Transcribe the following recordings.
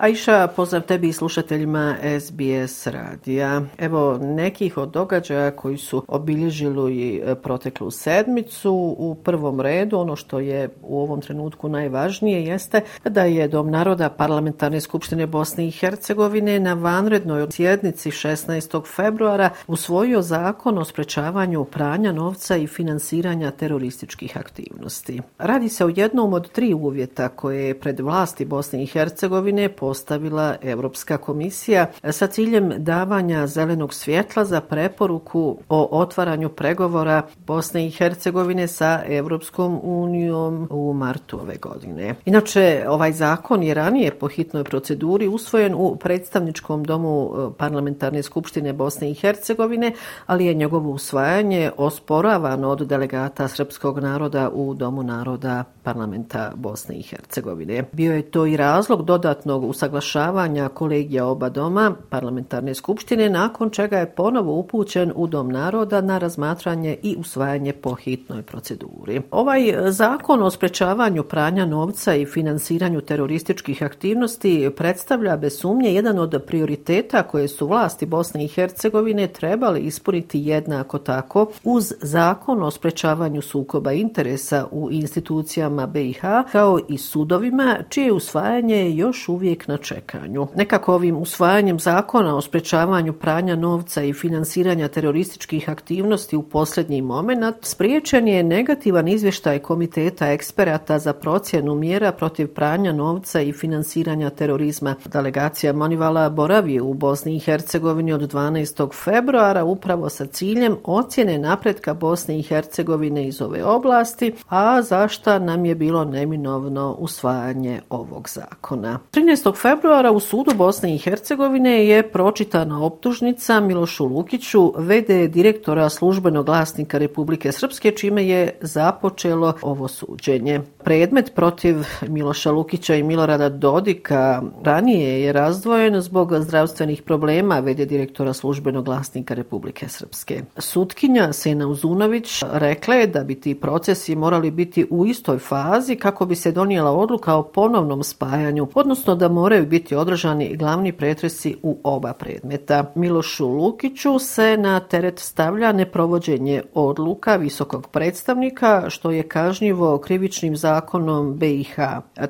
Aisha, pozdrav tebi i slušateljima SBS radija. Evo nekih od događaja koji su obilježili i proteklu sedmicu. U prvom redu, ono što je u ovom trenutku najvažnije jeste da je Dom naroda Parlamentarne skupštine Bosne i Hercegovine na vanrednoj sjednici 16. februara usvojio zakon o sprečavanju pranja novca i finansiranja terorističkih aktivnosti. Radi se o jednom od tri uvjeta koje je pred vlasti Bosne i Hercegovine po postavila Evropska komisija e, sa ciljem davanja zelenog svjetla za preporuku o otvaranju pregovora Bosne i Hercegovine sa Evropskom unijom u martu ove godine. Inače, ovaj zakon je ranije po hitnoj proceduri usvojen u predstavničkom domu e, Parlamentarne skupštine Bosne i Hercegovine, ali je njegovo usvajanje osporavano od delegata srpskog naroda u Domu naroda parlamenta Bosne i Hercegovine. Bio je to i razlog dodatnog usaglašavanja kolegija oba doma parlamentarne skupštine, nakon čega je ponovo upućen u Dom naroda na razmatranje i usvajanje po hitnoj proceduri. Ovaj e, zakon o sprečavanju pranja novca i finansiranju terorističkih aktivnosti predstavlja bez sumnje jedan od prioriteta koje su vlasti Bosne i Hercegovine trebali ispuniti jednako tako uz zakon o sprečavanju sukoba interesa u institucijama BiH kao i sudovima čije usvajanje je još uvijek na čekanju. Nekako ovim usvajanjem zakona o sprečavanju pranja novca i finansiranja terorističkih aktivnosti u posljednji moment spriječen je negativan izvještaj Komiteta eksperata za procjenu mjera protiv pranja novca i finansiranja terorizma. Delegacija Monivala boravi u Bosni i Hercegovini od 12. februara upravo sa ciljem ocjene napretka Bosne i Hercegovine iz ove oblasti, a zašta nam je bilo neminovno usvajanje ovog zakona. 13 februara u sudu Bosne i Hercegovine je pročitana optužnica Milošu Lukiću, VD direktora službenog glasnika Republike Srpske, čime je započelo ovo suđenje. Predmet protiv Miloša Lukića i Milorada Dodika ranije je razdvojen zbog zdravstvenih problema VD direktora službenog glasnika Republike Srpske. Sutkinja Sena Uzunović rekla je da bi ti procesi morali biti u istoj fazi kako bi se donijela odluka o ponovnom spajanju, odnosno da moraju biti održani glavni pretresi u oba predmeta. Milošu Lukiću se na teret stavlja neprovođenje odluka visokog predstavnika, što je kažnjivo krivičnim zakonom BiH.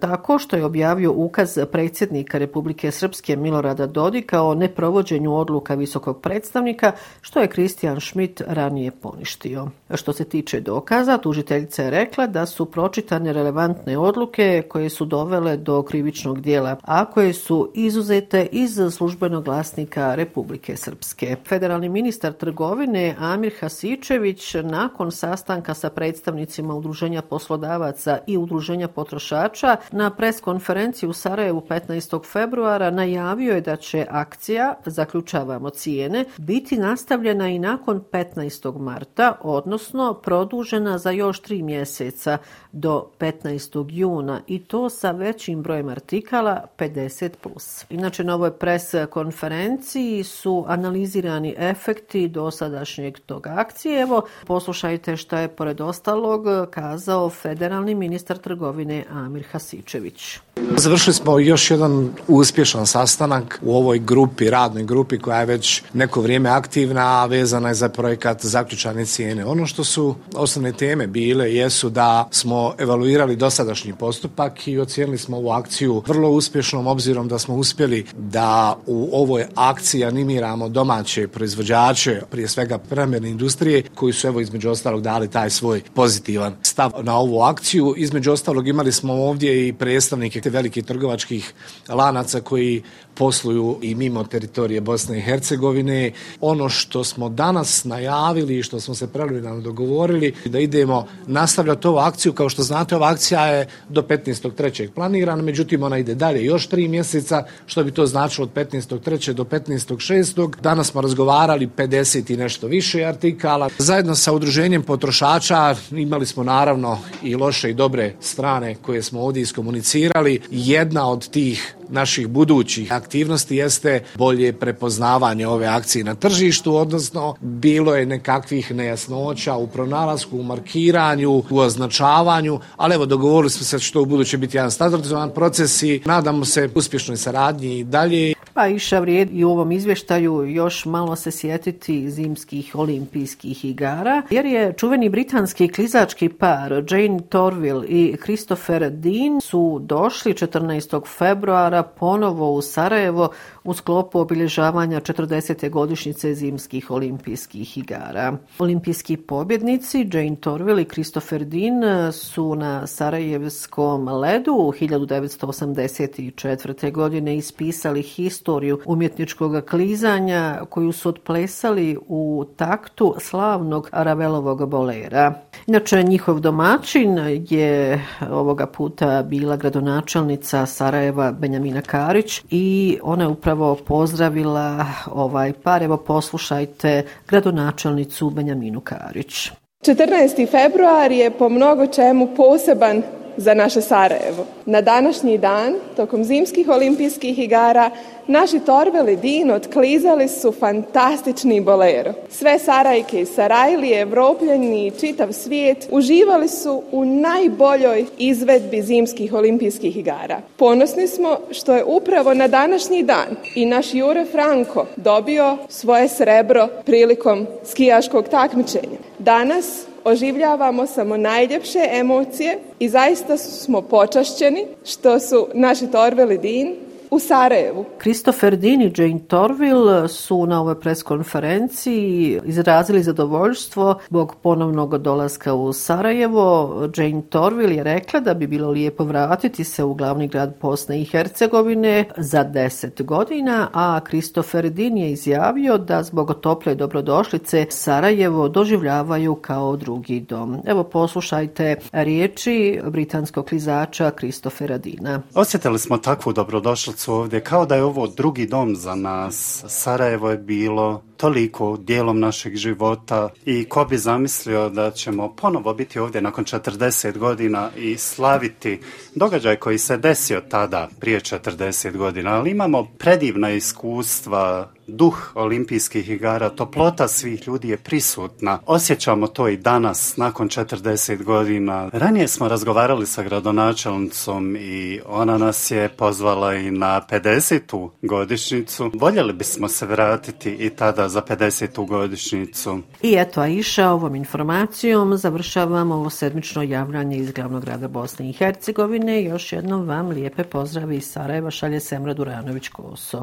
Tako što je objavio ukaz predsjednika Republike Srpske Milorada Dodika o neprovođenju odluka visokog predstavnika, što je Kristijan Schmidt ranije poništio. Što se tiče dokaza, tužiteljica je rekla da su pročitane relevantne odluke koje su dovele do krivičnog dijela, a koje su izuzete iz službenog glasnika Republike Srpske. Federalni ministar trgovine Amir Hasičević nakon sastanka sa predstavnicima Udruženja poslodavaca i Udruženja potrošača na preskonferenciji u Sarajevu 15. februara najavio je da će akcija, zaključavamo cijene, biti nastavljena i nakon 15. marta, odnosno produžena za još tri mjeseca do 15. juna i to sa većim brojem artikala 50 plus. Inače, na ovoj pres konferenciji su analizirani efekti dosadašnjeg tog akcije. Evo, poslušajte šta je pored ostalog kazao federalni ministar trgovine Amir Hasičević. Završili smo još jedan uspješan sastanak u ovoj grupi, radnoj grupi koja je već neko vrijeme aktivna, a vezana je za projekat zaključane cijene. Ono što su osnovne teme bile jesu da smo evaluirali dosadašnji postupak i ocijenili smo ovu akciju vrlo uspješnom obzirom da smo uspjeli da u ovoj akciji animiramo domaće proizvođače, prije svega premjerne industrije, koji su evo između ostalog dali taj svoj pozitivan stav na ovu akciju. Između ostalog imali smo ovdje i predstavnike te velikih trgovačkih lanaca koji posluju i mimo teritorije Bosne i Hercegovine. Ono što smo danas najavili i što smo se preliminarno dogovorili da idemo nastavljati ovu akciju. Kao što znate, ova akcija je do 15.3. planirana, međutim ona ide dalje još tri mjeseca, što bi to značilo od 15.3. do 15.6. Danas smo razgovarali 50 i nešto više artikala. Zajedno sa udruženjem potrošača imali smo naravno i loše i dobre strane koje smo ovdje iskomunicirali. Jedna od tih naših budućih aktivnosti jeste bolje prepoznavanje ove akcije na tržištu, odnosno bilo je nekakvih nejasnoća u pronalasku, u markiranju, u označavanju, ali evo dogovorili smo se što u buduće biti jedan standardizovan proces i nadamo se uspješnoj saradnji i dalje. Pa iša vrijed i u ovom izvještaju još malo se sjetiti zimskih olimpijskih igara, jer je čuveni britanski klizački par Jane Torville i Christopher Dean su došli 14. februara ponovo u Sarajevo u sklopu obilježavanja 40. godišnjice zimskih olimpijskih igara. Olimpijski pobjednici Jane Torville i Christopher Dean su na Sarajevskom ledu 1984. godine ispisali historiju istoriju umjetničkog klizanja koju su otplesali u taktu slavnog Ravelovog bolera. Inače, njihov domaćin je ovoga puta bila gradonačelnica Sarajeva Benjamina Karić i ona je upravo pozdravila ovaj par. Evo poslušajte gradonačelnicu Benjaminu Karić. 14. februar je po mnogo čemu poseban za naše Sarajevo. Na današnji dan, tokom zimskih olimpijskih igara, naši torbeli Din otklizali su fantastični bolero. Sve Sarajke i Sarajlije, Evropljani i čitav svijet uživali su u najboljoj izvedbi zimskih olimpijskih igara. Ponosni smo što je upravo na današnji dan i naš Jure Franko dobio svoje srebro prilikom skijaškog takmičenja. Danas oživljavamo samo najljepše emocije i zaista smo počašćeni što su naši Torveli Din u Sarajevu. Christopher Dean i Jane Torville su na ovoj preskonferenciji izrazili zadovoljstvo zbog ponovnog dolaska u Sarajevo. Jane Torville je rekla da bi bilo lijepo vratiti se u glavni grad Bosne i Hercegovine za deset godina, a Christopher Dean je izjavio da zbog tople dobrodošlice Sarajevo doživljavaju kao drugi dom. Evo poslušajte riječi britanskog klizača Christophera Dina. Osjetili smo takvu dobrodošlicu su ovdje, kao da je ovo drugi dom za nas. Sarajevo je bilo toliko dijelom našeg života i ko bi zamislio da ćemo ponovo biti ovdje nakon 40 godina i slaviti događaj koji se desio tada prije 40 godina, ali imamo predivna iskustva, duh olimpijskih igara, toplota svih ljudi je prisutna. Osjećamo to i danas, nakon 40 godina. Ranije smo razgovarali sa gradonačelnicom i ona nas je pozvala i na 50. godišnicu. Voljeli bismo se vratiti i tada za 50. godišnicu. I eto, Aisha, ovom informacijom završavamo ovo sedmično javljanje iz glavnog grada Bosne i Hercegovine. Još jednom vam lijepe pozdravi iz Sarajeva šalje Semra Duranović-Koso.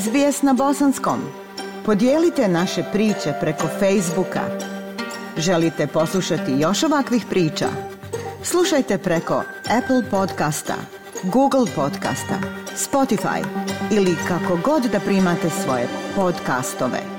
SBS na bosanskom. Podijelite naše priče preko Facebooka. Želite poslušati još ovakvih priča? Slušajte preko Apple podcasta, Google podcasta, Spotify ili kako god da primate svoje podcastove.